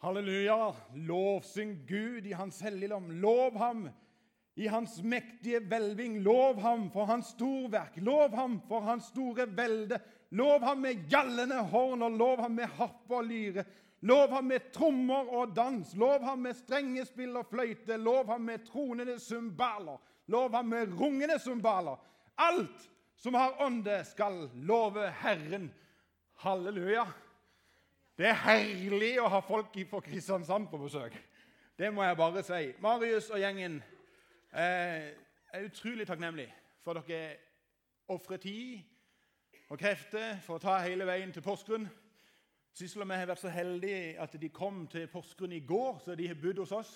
Halleluja! Lovsyng Gud i hans helligdom. Lov ham i hans mektige hvelving. Lov ham for hans storverk. Lov ham for hans store velde. Lov ham med gjallende horn, og lov ham med harpe og lyre. Lov ham med trommer og dans. Lov ham med strengespill og fløyte. Lov ham med tronende symbaler. Lov ham med rungende symbaler. Alt som har ånde, skal love Herren. Halleluja! Det er herlig å ha folk fra Kristiansand på besøk. Det må jeg bare si. Marius og gjengen eh, er utrolig takknemlig for at dere ofrer tid og krefter for å ta hele veien til Porsgrunn. Sissel og jeg har vært så heldige at de kom til Porsgrunn i går, så de har bodd hos oss.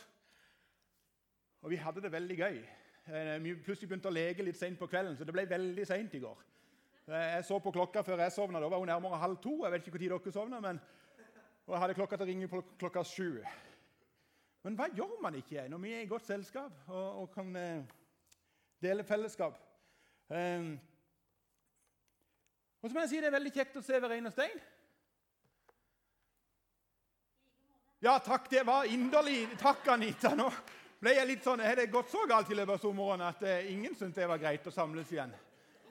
Og vi hadde det veldig gøy. Eh, vi plutselig begynte å leke litt seint på kvelden, så det ble veldig seint i går. Eh, jeg så på klokka før jeg sovna. Da var hun nærmere halv to. Jeg vet ikke når dere sovna, men og jeg hadde klokka til å ringe på klokka sju. Men hva gjør man ikke når vi er i godt selskap og, og kan eh, dele fellesskap? Eh, og så må jeg si Det er veldig kjekt å se Verena Stein. Ja, takk. Det var inderlig. Takk, Anita. Nå ble jeg litt sånn, Har det gått så galt i løpet av sommeren at eh, ingen syntes det var greit å samles igjen?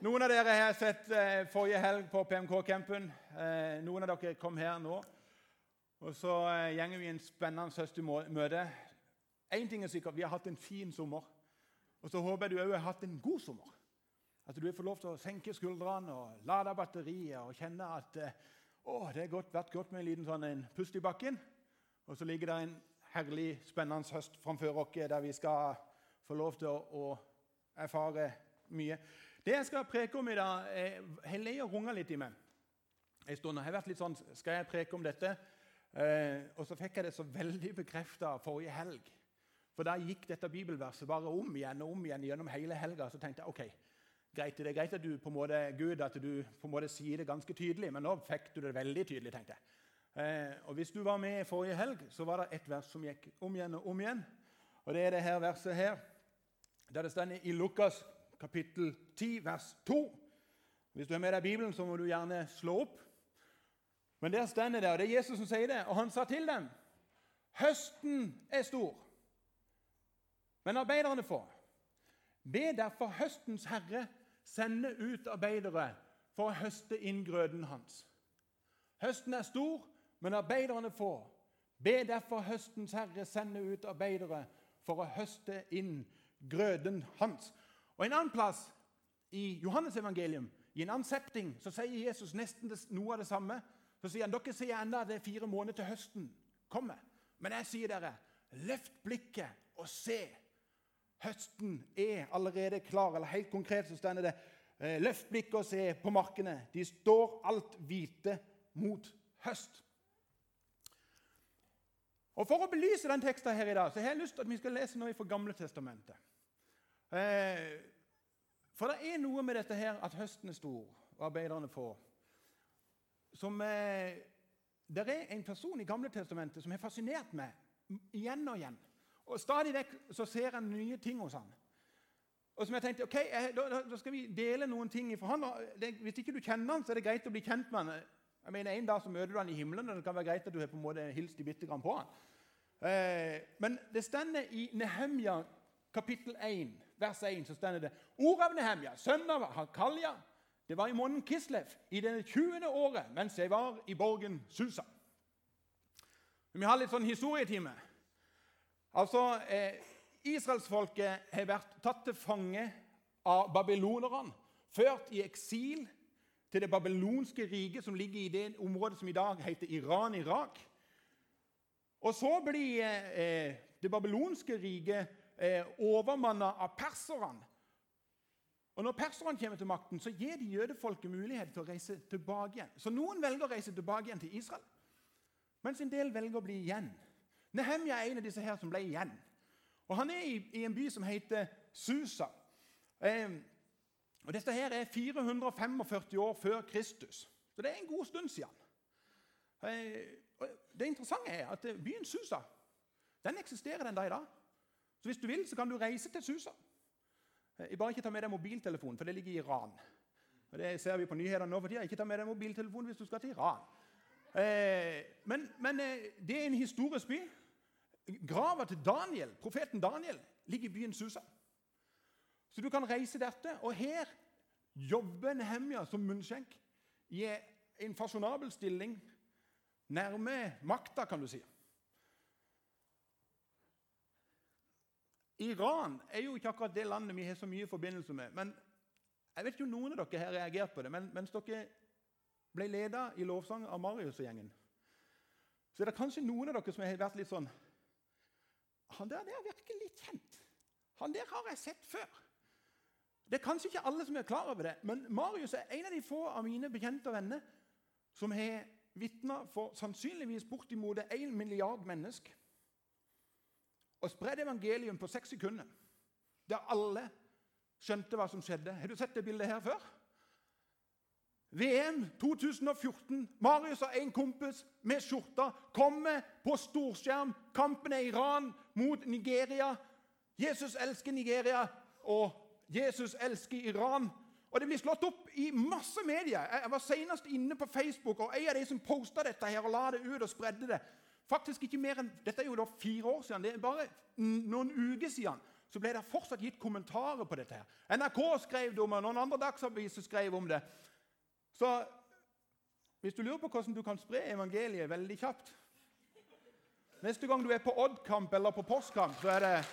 Noen av dere har sett eh, forrige helg på PMK-campen. Eh, noen av dere kom her nå. Og så eh, gjenger vi en spennende høst i møte. Én ting er sikkert, vi har hatt en fin sommer. Og så håper jeg du òg har hatt en god sommer. At du har fått lov til å senke skuldrene og lade batteriet og kjenne at eh, å, det har vært godt med en liten sånn en pust i bakken. Og så ligger det en herlig, spennende høst framfor oss der vi skal få lov til å, å erfare mye. Det jeg skal preke om i dag, har leia runga litt i meg en stund. Jeg har vært litt sånn, Skal jeg preke om dette? Eh, og så fikk jeg det så veldig bekrefta forrige helg. For da gikk dette bibelverset bare om igjen og om igjen gjennom hele helga. Så tenkte jeg ok, greit, det er greit at du på en måte Gud, at du på en måte sier det ganske tydelig, men nå fikk du det veldig tydelig. tenkte jeg. Eh, og Hvis du var med forrige helg, så var det ett vers som gikk om igjen og om igjen. Og Det er det her verset her, der det står i Lukas kapittel 10, vers 2. Hvis du har med deg Bibelen, så må du gjerne slå opp. Men der står det, og det er Jesus som sier det. Og han sa til dem Høsten er stor, men arbeiderne få. Be derfor høstens herre sende ut arbeidere for å høste inn grøden hans. Høsten er stor, men arbeiderne få. Be derfor høstens herre sende ut arbeidere for å høste inn grøden hans. Og En annen plass i Johannes evangelium, i en annen setting, så sier Jesus nesten noe av det samme. Så sier han dere sier enda det er fire måneder til høsten kommer. Men jeg sier dere, løft blikket og se. Høsten er allerede klar. Eller helt konkret så står det eh, løft blikket og se på markene. De står alt hvite mot høst. Og For å belyse den teksten her i dag, så har jeg lyst til at vi skal lese noe fra Gamle testamentet. Eh, for det er noe med dette her at høsten er stor, og arbeiderne får som eh, Det er en person i Gamle Testamentet som har fascinert meg igjen og igjen. Og Stadig vekk så ser jeg nye ting hos han. Og som jeg tenkte, ok, jeg, da, da, skal vi dele noen ting fra han. Det, hvis ikke du kjenner han, så er det greit å bli kjent med han. Jeg mener, En dag så møter du han i himmelen, og det kan være greit at du har på en måte hilst bitte grann på han. Eh, men det stender i Nehemja kapittel 1, vers 1, så stender det Ord av Nehemja, sønn av Hakalja, det var i måneden Kislev i det 20. året mens jeg var i borgen Susa. Vi har litt sånn historietime. Altså, eh, Israelsfolket har vært tatt til fange av babylonerne, ført i eksil til det babylonske riket, som ligger i det området som i dag heter Iran-Irak. Og så blir eh, det babylonske riket eh, overmanna av perserne og Når perserne kommer til makten, så gir de jødefolket mulighet til å reise tilbake igjen. Så noen velger å reise tilbake igjen til Israel, mens en del velger å bli igjen. Nehemja er en av disse her som ble igjen. Og Han er i, i en by som heter Susa. Eh, og Dette her er 445 år før Kristus, så det er en god stund siden. Eh, det interessante er at byen Susa den eksisterer den dag i dag. Så Hvis du vil, så kan du reise til Susa. Eh, Bare ikke ta med deg mobiltelefonen, for det ligger i Iran. Og Det ser vi på nyhetene nå for tida. Ikke ta med deg mobiltelefonen hvis du skal til Iran. Eh, men, men eh, det er en historisk by. Grava til Daniel, profeten Daniel ligger i byen Susa. Så du kan reise dette. Og her jobber Nehemja som munnskjenk i en fasjonabel stilling nærme makta, kan du si. Iran er jo ikke akkurat det landet vi har så mye forbindelse med. men Jeg vet ikke om noen av dere har reagert på det, men mens dere ble leda i lovsang av Marius-gjengen, så er det kanskje noen av dere som har vært litt sånn Han der, der virker litt kjent. Han der har jeg sett før. Det er kanskje ikke alle som er klar over det, men Marius er en av de få av mine bekjente og venner som har vitna for sannsynligvis bortimot én milliard mennesker. Og spredde evangelium på seks sekunder, der alle skjønte hva som skjedde. Har du sett det bildet her før? VM 2014. Marius og en kompis med skjorta kommer på storskjerm. Kampen er Iran mot Nigeria. Jesus elsker Nigeria, og Jesus elsker Iran. Og Det blir slått opp i masse medier. Jeg var senest inne på Facebook, og en av de som posta dette her og la det ut og spredde det Faktisk ikke mer enn, Dette er jo da fire år siden. Det er bare noen uker siden så ble det fortsatt gitt kommentarer på dette. her. NRK skrev det om det, noen andre dagsaviser skrev om det. Så hvis du lurer på hvordan du kan spre evangeliet veldig kjapt Neste gang du er på Odd-kamp eller på postkamp, så er det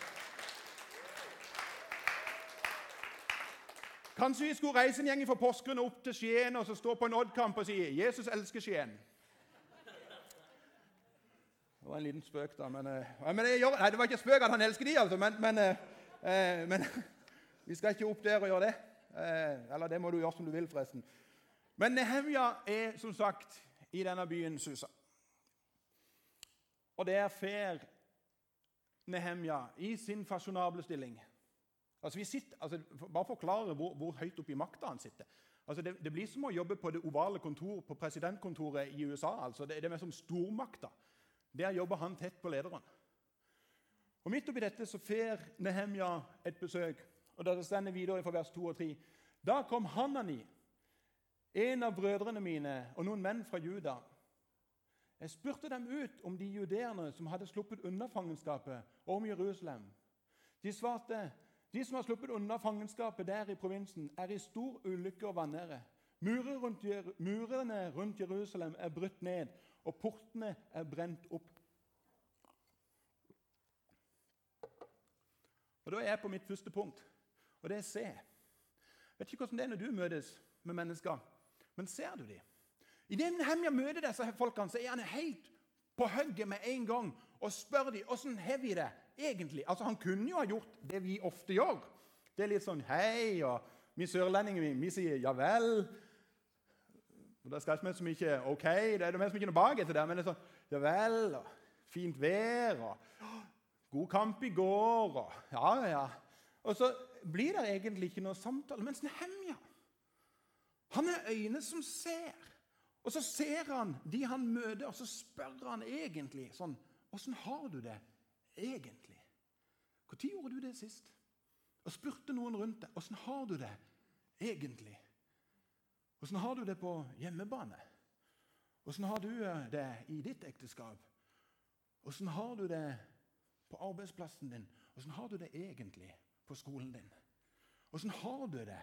Kanskje vi skulle reise en gjeng fra Porsgrunn opp til Skien og så stå på en Odd-kamp og si 'Jesus elsker Skien'. Det var en liten spøk, da. Men, uh, men gjør, nei, det var ikke spøk at han elsker de, altså. Men, men, uh, men vi skal ikke opp der og gjøre det. Uh, eller det må du gjøre som du vil, forresten. Men Nehemja er som sagt i denne byen Susa. Og der fer Nehemja i sin fasjonable stilling Altså, vi sitter, altså, bare forklare hvor, hvor høyt oppe i makta han sitter. Altså, det, det, blir som å jobbe på det ovale kontor på presidentkontoret i USA. altså. Det, det er mer som stormakta. Der jobber han tett på lederen. Og Midt oppi dette så får Nehemja et besøk. og Det stender videre fra vers 2 og 3. Da kom Hanani, en av brødrene mine, og noen menn fra Juda. Jeg spurte dem ut om de judeerne som hadde sluppet unna fangenskapet, og om Jerusalem. De svarte de som har sluppet unna fangenskapet der i provinsen, er i stor ulykke og vanære. Murene rundt Jerusalem er brutt ned, og portene er brent opp. Og Da er jeg på mitt første punkt, og det er se. Jeg vet ikke hvordan det er når du møtes med mennesker, men ser du dem? Idet Nehemja møter disse folkene, så er han helt på hugget med en gang og spør dem åssen har vi det egentlig. Altså, Han kunne jo ha gjort det vi ofte gjør. Det er litt sånn hei, og vi sørlendinger vi sier ja vel. Og Det skal ikke så mye OK, det er det ikke er noe bak etter det, men det er sånn ja vel, og fint vær, og god kamp i går, og ja, ja. Og så blir det egentlig ikke noe samtale. Mens Nehemja han er øyne som ser. Og så ser han de han møter, og så spør han egentlig sånn Åssen har du det egentlig? Når gjorde du det sist? Og spurte noen rundt deg åssen har du det egentlig? Åssen har du det på hjemmebane? Åssen har du det i ditt ekteskap? Åssen har du det på arbeidsplassen din? Åssen har du det egentlig på skolen din? Åssen har du det?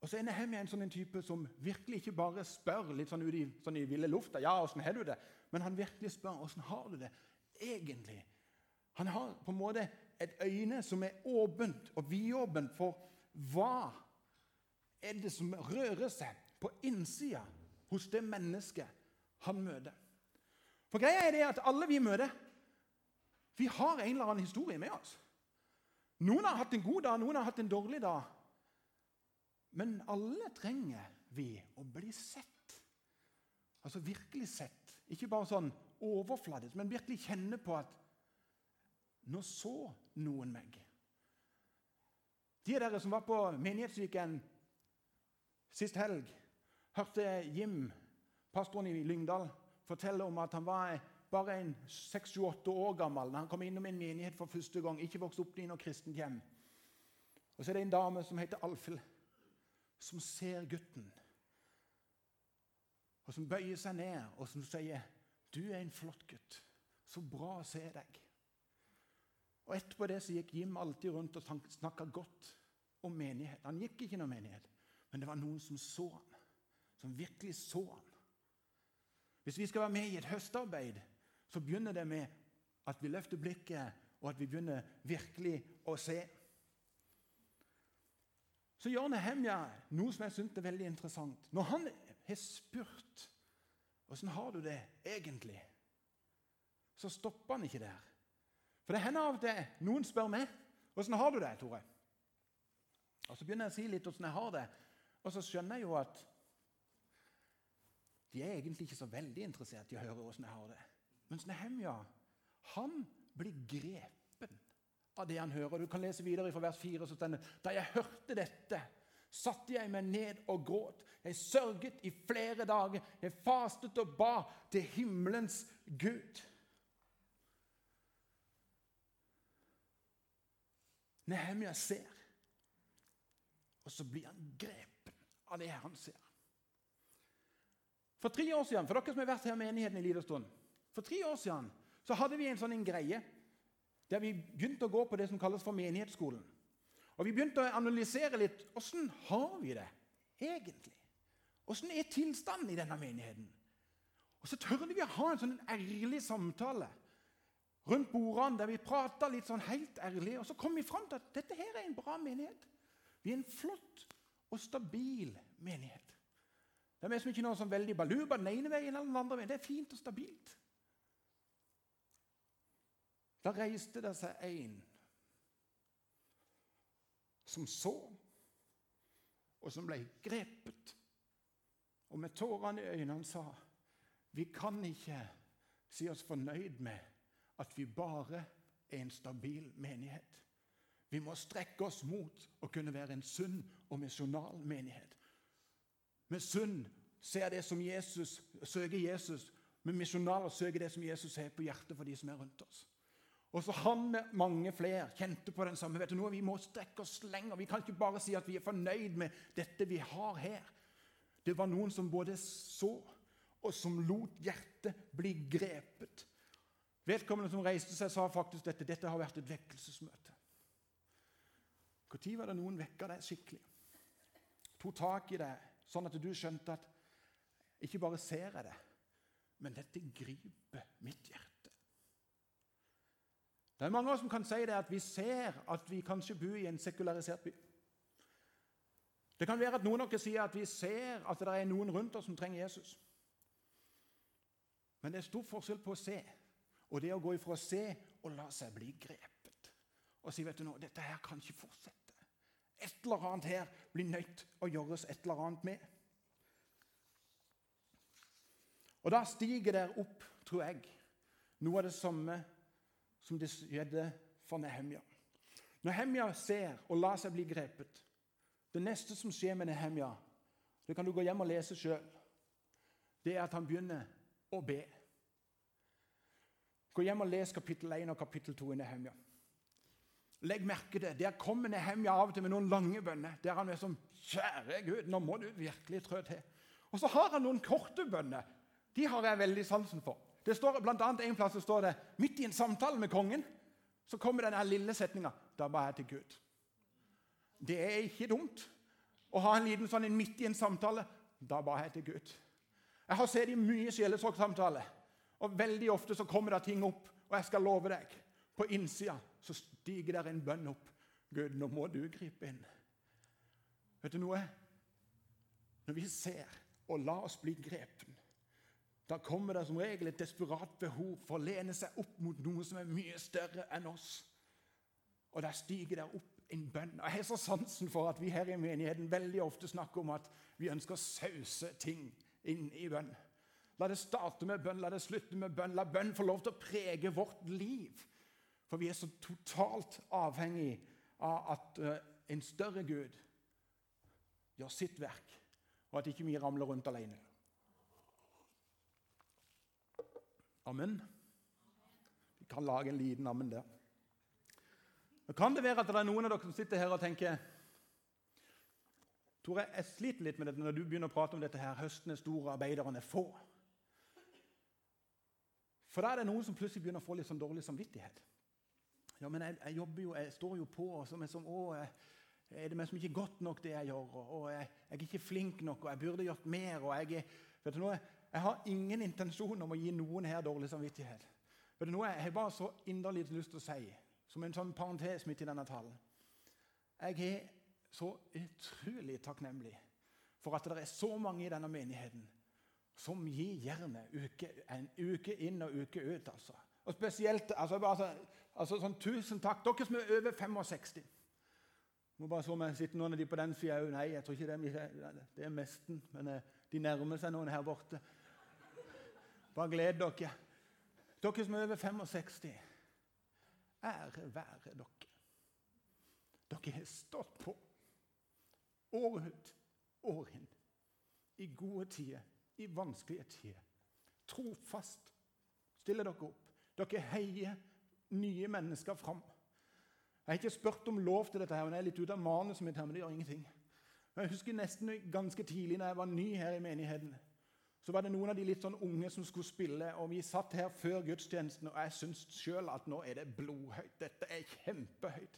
Og så er Nehemia en sånn type som virkelig ikke bare spør litt sånn ut i, sånn i ville lufta. ja, åssen har du det? Men han virkelig spør åssen har du det egentlig. Han har på en måte et øyne som er åpent og vidåpent for hva er det som rører seg på innsida hos det mennesket han møter. For greia er det at alle vi møter, vi har en eller annen historie med oss. Noen har hatt en god dag, noen har hatt en dårlig dag. Men alle trenger vi å bli sett. Altså virkelig sett. Ikke bare sånn overfladisk, men virkelig kjenne på at nå så noen meg. De av dere som var på Menighetsviken sist helg, hørte Jim, pastoren i Lyngdal, fortelle om at han var bare en 6-8 år gammel da han kom innom en menighet for første gang. Ikke vokste opp i noe kristent hjem. Og så er det en dame som heter Alfhild, som ser gutten. og som bøyer seg ned og som sier, 'Du er en flott gutt. Så bra å se deg.' Og Etterpå det så gikk Jim alltid rundt og snakka godt om menighet. Han gikk ikke noe menighet, men det var noen som så han, som virkelig så han. Hvis vi skal være med i et høstarbeid, så begynner det med at vi løfter blikket, og at vi begynner virkelig å se. Så gjør Nehemja noe som jeg syns er veldig interessant. Når han har spurt åssen har du det egentlig, så stopper han ikke der. For det hender av og til noen spør meg åssen har du det, Tore. Og Så begynner jeg å si litt åssen jeg har det, og så skjønner jeg jo at de er egentlig ikke så veldig interessert i å høre åssen jeg har det. Mens Nehemja han blir grepen av det han hører. Du kan lese videre fra vers 4. så stender Da jeg hørte dette, satte jeg meg ned og gråt. Jeg sørget i flere dager. Jeg fastet og ba til himmelens Gud. Nehemia ser, og så blir han grepen av det han ser. For tre år siden, for dere som har vært her i menigheten en liten stund, for tre år siden så hadde vi en sånn en greie der vi begynte å gå på det som kalles for menighetsskolen. Og Vi begynte å analysere litt åssen har vi det egentlig? Åssen er tilstanden i denne menigheten? Og Så tørde vi å ha en sånn ærlig samtale rundt bordene der vi prata litt sånn helt ærlig. Og så kom vi fram til at dette her er en bra menighet. Vi er en flott og stabil menighet. Det er liksom ikke noe som veldig baluba den ene veien eller den andre veien. Det er fint og stabilt. Da reiste det seg en som så, og som ble grepet. Og med tårene i øynene sa vi kan ikke si oss fornøyd med at vi bare er en stabil menighet. Vi må strekke oss mot å kunne være en sunn og misjonal menighet. Med sunn ser det som Jesus, søker Jesus. Med misjonal søker det som Jesus har på hjertet for de som er rundt oss. Og så han med mange flere kjente på den samme. vet du noe, Vi må strekke oss lenger. Vi kan ikke bare si at vi er fornøyd med dette vi har her. Det var noen som både så, og som lot hjertet bli grepet. Vedkommende som reiste seg, sa faktisk dette. Dette har vært et vekkelsesmøte. Når var det noen vekka deg skikkelig? Tok tak i deg, sånn at du skjønte at ikke bare ser jeg det, men dette griper mitt hjerte. Det er mange av oss som kan si det at vi ser at vi kanskje bor i en sekularisert by. Det kan være at noen av dere sier at vi ser at det er noen rundt oss som trenger Jesus. Men det er stor forskjell på å se og det å gå ifra å se og la seg bli grepet. Og si vet du nå, dette her kan ikke fortsette. Et eller annet her blir nødt å gjøres et eller annet med. Og da stiger der opp, tror jeg, noe av det samme som det skjedde for Nehemja. Nehemja ser og lar seg bli grepet. Det neste som skjer med Nehemja, det kan du gå hjem og lese sjøl, det er at han begynner å be. Gå hjem og les kapittel 1 og kapittel 2 i Nehemja. Legg merke til Der kommer Nehemja av og til med noen lange bønner. Der han er som Kjære Gud, nå må du virkelig trø til. Og så har han noen korte bønner. De har jeg veldig sansen for. Det står blant annet En plass står det midt i en samtale med kongen så kommer denne lille setninga Da ba jeg til Gud. Det er ikke dumt å ha en liten sånn midt i en samtale. Da ba jeg til Gud. Jeg har sett i mye sjelesorgsamtaler, og veldig ofte så kommer det ting opp. Og jeg skal love deg, på innsida så stiger der en bønn opp. Gud, nå må du gripe inn. Vet du noe? Når vi ser og lar oss bli grepen da kommer det som regel et desperat behov for å lene seg opp mot noe som er mye større enn oss. Og der stiger der opp en bønn. Jeg har så sansen for at vi her i menigheten veldig ofte snakker om at vi ønsker å sause ting inn i bønn. La det starte med bønn, la det slutte med bønn. La bønn få lov til å prege vårt liv. For vi er så totalt avhengig av at uh, en større Gud gjør sitt verk, og at ikke vi ramler rundt alene. Amen. Vi kan lage en liten ammen der. Nå kan det være at det er noen av dere som sitter her og tenker Tore, jeg sliter litt med dette når du begynner å prate om dette her. Høsten er stor, arbeiderne er få. For da er det noen som plutselig begynner å få litt sånn dårlig samvittighet. Ja, men jeg, jeg jobber jo, jeg står jo på. og så er som, å, Er det meg som ikke er godt nok, det jeg gjør? Og, og jeg, jeg, er ikke flink nok, og jeg burde gjort mer. og jeg, vet du noe, jeg har ingen intensjon om å gi noen her dårlig samvittighet. Vet du noe, Jeg har bare så inderlig lyst til å si, som en sånn parentes midt i denne talen Jeg er så utrolig takknemlig for at det er så mange i denne menigheten som gir jernet uke, uke inn og uke ut. altså. Og spesielt altså, bare, altså, sånn, Tusen takk, dere som er over 65. Må bare se om jeg sitter noen av de på den sida òg. Nei, jeg tror ikke det er, det er mesten. Men eh, de nærmer seg noen her borte. Bare gled dere. Dere som er over 65. Ære være dere. Dere har stått på år ut, år inn. I gode tider, i vanskelige tider. Trofast stiller dere opp. Dere heier nye mennesker fram. Jeg har ikke spurt om lov til dette, her, men jeg er litt ute av manuset mitt. her, men det gjør ingenting. Jeg husker nesten ganske tidlig når jeg var ny her i menigheten, så var det noen av de litt sånn unge som skulle spille. og Vi satt her før gudstjenesten, og jeg syntes sjøl at nå er det blodhøyt. Dette er kjempehøyt.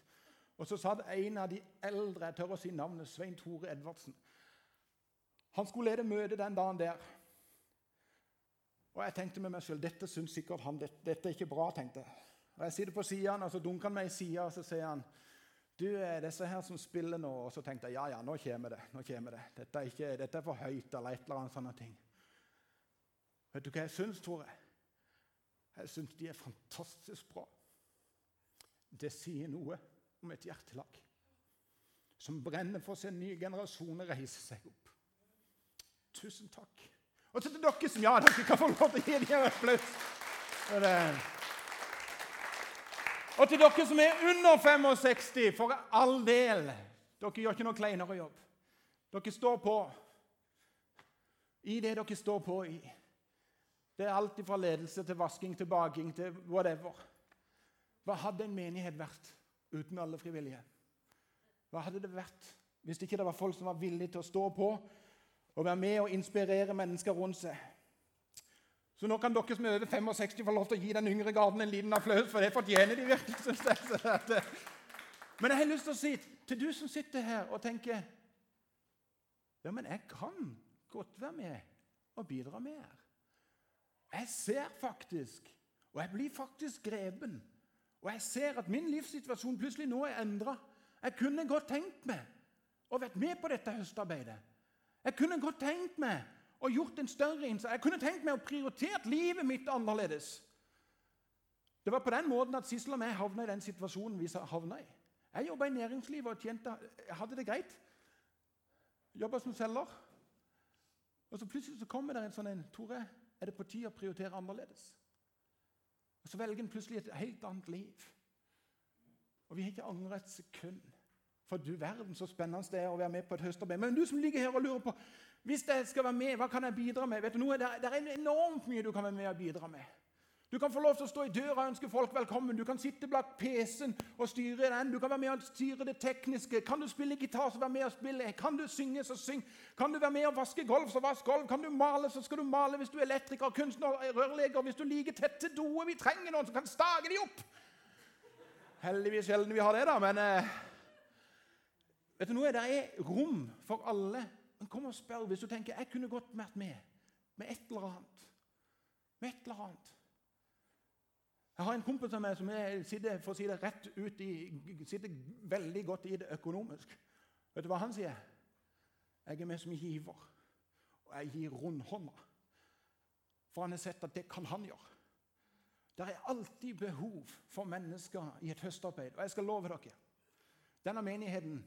Og så satt en av de eldre, jeg tør å si navnet, Svein Tore Edvardsen. Han skulle lede møte den dagen der. Og jeg tenkte med meg sjøl dette syns sikkert han, dette, dette, er ikke bra. tenkte jeg. Og Jeg sitter på sida, og så dunker han meg i sida, og så sier han du, er disse her som spiller nå Og så tenkte jeg ja, ja, nå kommer det. nå kommer det. Dette er, ikke, dette er for høyt, eller et eller annet sånne ting. Vet du hva jeg syns, Tore? Jeg syns de er fantastisk bra. Det sier noe om et hjertelag som brenner for å se nye generasjoner reise seg opp. Tusen takk. Og til dere som ja, dere kan få lov til å gi dem en applaus. Og til dere som er under 65, for all del Dere gjør ikke noe kleinere jobb. Dere står på i det dere står på i. Det er alt fra ledelse til vasking til baking til whatever. Hva hadde en menighet vært uten alle frivillige? Hva hadde det vært hvis ikke det var folk som var villige til å stå på og være med og inspirere mennesker rundt seg? Så nå kan dere som er over 65, få lov til å gi den yngre garden en liten applaus, for det fortjener de virkelig. synes jeg. Men jeg har lyst til å si til du som sitter her og tenker Ja, men jeg kan godt være med og bidra mer. Jeg ser faktisk, og jeg blir faktisk grepen. Og jeg ser at min livssituasjon plutselig nå er endra. Jeg kunne godt tenkt meg å vært med på dette høstarbeidet. Jeg kunne godt tenkt meg å gjort en større innsats. Jeg kunne tenkt meg å prioritere livet mitt annerledes. Det var på den måten at Sissel og jeg havna i den situasjonen vi havna i. Jeg jobba i næringslivet og tjente, hadde det greit. Jobba som selger. Og så plutselig så kommer det en sånn en Tore, er det på tide å prioritere annerledes. Og Så velger en plutselig et helt annet liv. Og vi har ikke angret et sekund. For du verden så spennende det er å være med på et høstarbeid. Men du som ligger her og lurer på hvis jeg skal være med, hva kan jeg bidra med? Vet du noe? Det er enormt mye du kan være med og bidra med. Du kan få lov til å stå i døra og ønske folk velkommen. Du kan sitte bak PC-en og styre den. Du kan være med og styre det tekniske. Kan du spille gitar, så vær med og spille. Kan du synge, så syng. Kan du være med og vaske gulv, så vask gulv. Kan du male, så skal du male. Hvis du er elektriker, kunstner, rørlegger, hvis du liker tette doer Vi trenger noen som kan stage de opp. Heldigvis sjelden vi har det, da, men eh, Vet du noe? Det er rom for alle. Men kom og spør hvis du tenker jeg kunne godt vært med med et eller annet. Med et eller annet. Jeg har en kompis av meg som er, sitter, for å si det rett ut i, sitter veldig godt i det økonomisk. Vet du hva han sier? Jeg er med som giver, og jeg gir rundhånda. For han har sett at det kan han gjøre. Det er alltid behov for mennesker i et høstarbeid. Og jeg skal love dere denne menigheten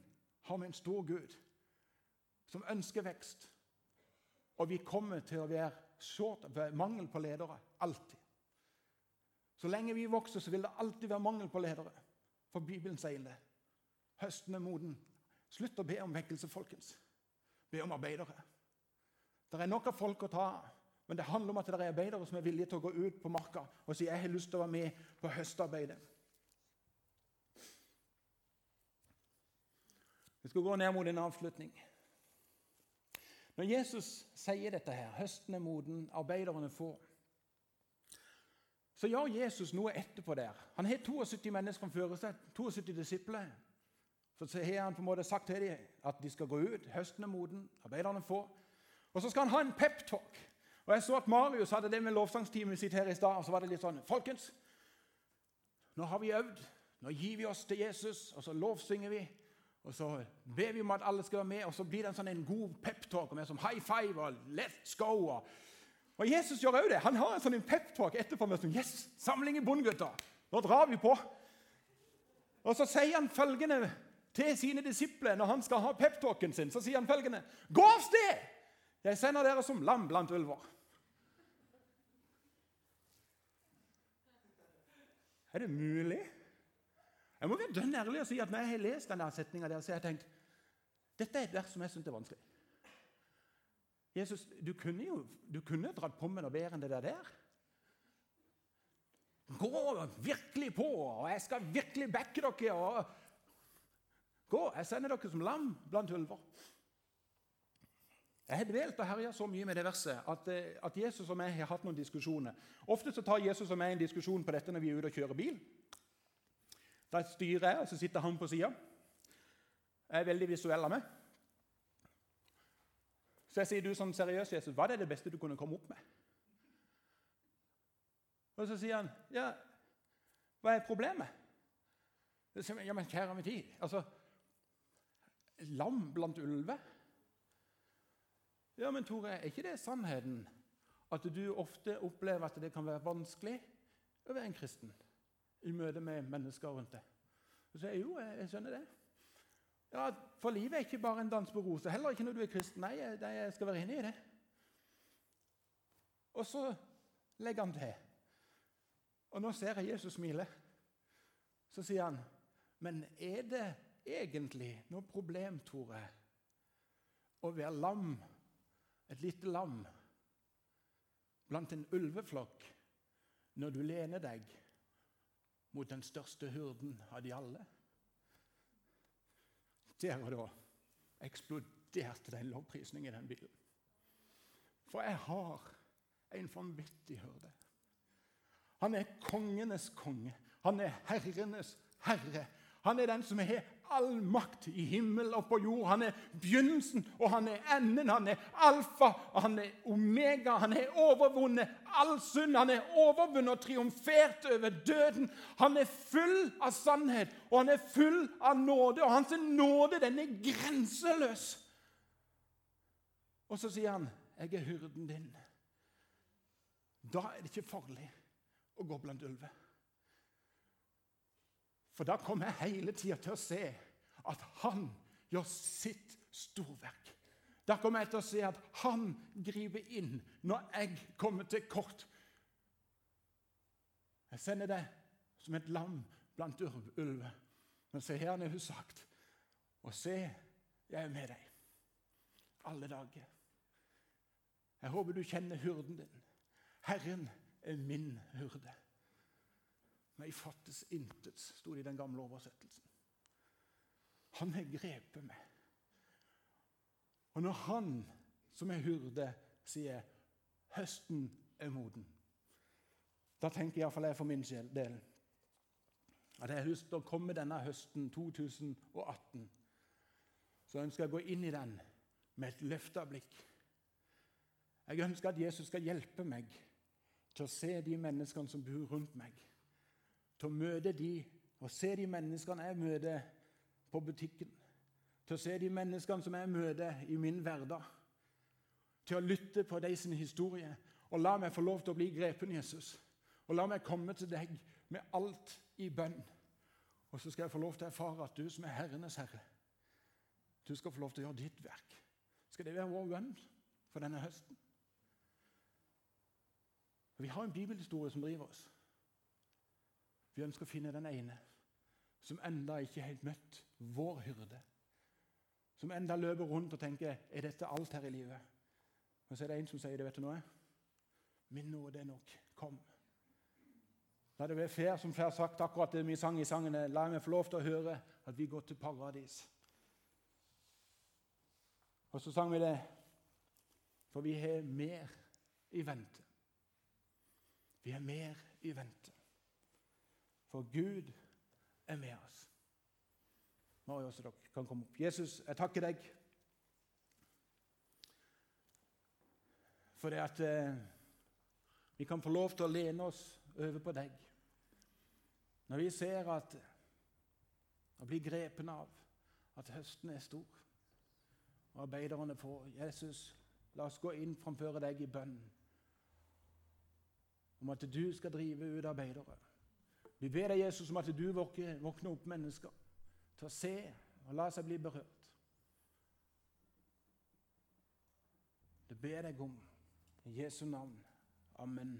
har vi en stor Gud som ønsker vekst. Og vi kommer til å være short, mangel på ledere. Alltid. Så lenge vi vokser, så vil det alltid være mangel på ledere. For Bibelen sier det. Høsten er moden. Slutt å be om vekkelse, folkens. Be om arbeidere. Det er nok av folk å ta av. Men det handler om at det er arbeidere som er villige til å gå ut på marka og si jeg har lyst til å være med på høstarbeidet. Vi skal gå ned mot en avslutning. Når Jesus sier dette her, høsten er moden, arbeiderne får, så gjør Jesus noe etterpå der. Han har 72 mennesker framfor seg, 72 disipler. Så har han på en måte sagt til dem at de skal gå ut, høsten er moden, arbeiderne får. Og så skal han ha en peptalk. Og Jeg så at Marius hadde det med lovsangsteamet sitt her i stad. og så var det litt sånn, Folkens, nå har vi øvd. Nå gir vi oss til Jesus, og så lovsynger vi. Og så ber vi om at alle skal være med, og så blir det en sånn en god peptalk med som high five og let's go. Og, og Jesus gjør òg det. Han har en sånn peptalk etterpå med sånn Yes, samling i bånn. Nå drar vi på. Og så sier han følgende til sine disipler når han skal ha peptalken sin. Så sier han følgende Gå av sted! Jeg sender dere som lam blant ulver. Er det mulig? Jeg må være dønn ærlig og si at når jeg har lest denne setninga så har jeg tenkt dette er et vers som jeg syns er vanskelig. Jesus, du kunne jo du kunne dratt på med noe bedre enn det der. Gå virkelig på, og jeg skal virkelig backe dere. og Gå, jeg sender dere som lam blant ulver. Jeg har dvelt og herja så mye med det verset at, eh, at, Jesus og jeg har hatt noen diskusjoner. Ofte så tar Jesus og meg en diskusjon på dette når vi er ute og kjører bil. Da styrer jeg, og så sitter han på sida. Jeg er veldig visuell av meg. Så jeg sier du sånn seriøst, Jesus, hva er det beste du kunne komme opp med? Og så sier han, ja, hva er problemet? Ja, men kjære min tid, altså Lam blant ulver? Ja, men Tore, er ikke det sannheten? At du ofte opplever at det kan være vanskelig å være en kristen i møte med mennesker rundt deg? Så jeg, jo, jeg skjønner det. Ja, For livet er ikke bare en dans på roser. Heller ikke når du er kristen. Nei, jeg, jeg skal være enig i det. Og så legger han til. Og nå ser jeg Jesus smile. Så sier han, 'Men er det egentlig noe problem, Tore, å være lam et lite lam blant en ulveflokk når du lener deg mot den største hyrden av de alle. Der og da eksploderte det en lovprisning i den bilen. For jeg har en vanvittig hyrde. Han er kongenes konge. Han er herrenes herre. Han er den som har all makt i himmel og på jord. Han er begynnelsen, og han er enden. Han er alfa, han er omega. Han har overvunnet all synd. Han er overvunnet og triumfert over døden. Han er full av sannhet, og han er full av nåde. Og hans nåde, den er grenseløs. Og så sier han, 'Jeg er hyrden din'. Da er det ikke farlig å gå blant ulver. For da kommer jeg hele tida til å se at han gjør sitt storverk. Da kommer jeg til å se at han griper inn når jeg kommer til kort. Jeg sender deg som et lam blant ulver. Men se, her har hun sagt, og se, jeg er med deg alle dager. Jeg håper du kjenner hurden din. Herren er min hyrde. Meg fattes intet, sto det i den gamle oversettelsen. Han har grepet meg. Og når han som er hyrde, sier 'høsten er moden', da tenker iallfall jeg for min del at jeg til å komme denne høsten 2018. Så ønsker jeg å gå inn i den med et løfta blikk. Jeg ønsker at Jesus skal hjelpe meg til å se de menneskene som bor rundt meg til å møte de og se de menneskene jeg møter på butikken. Til å se de menneskene som jeg møter i min hverdag. Til å lytte på de sin historie. Og la meg få lov til å bli grepen, Jesus. Og la meg komme til deg med alt i bønn. Og så skal jeg få lov til å erfare at du som er Herrenes Herre, du skal få lov til å gjøre ditt verk. Skal det være vår bønn for denne høsten? Vi har en bibelhistorie som driver oss. Vi ønsker å finne den ene som enda ikke har møtt vår hyrde. Som enda løper rundt og tenker er dette alt her i livet. Men så er det en som sier det, vet du noe? Min nåde er nok. Kom. La det være fair, som flere har sagt akkurat det vi sang i sangene. La meg få lov til å høre at vi går til paradis. Og så sang vi det. For vi har mer i vente. Vi har mer i vente. For Gud er med oss. Nå også dere kan komme opp. Jesus, jeg takker deg for det at eh, vi kan få lov til å lene oss over på deg. Når vi ser at og blir grepen av at høsten er stor, og arbeiderne får Jesus, la oss gå inn framfor deg i bønn om at du skal drive ut arbeidere. Vi ber deg, Jesus, om at du våkner opp mennesker til å se og la seg bli berørt. Det ber jeg om i Jesu navn. Amen.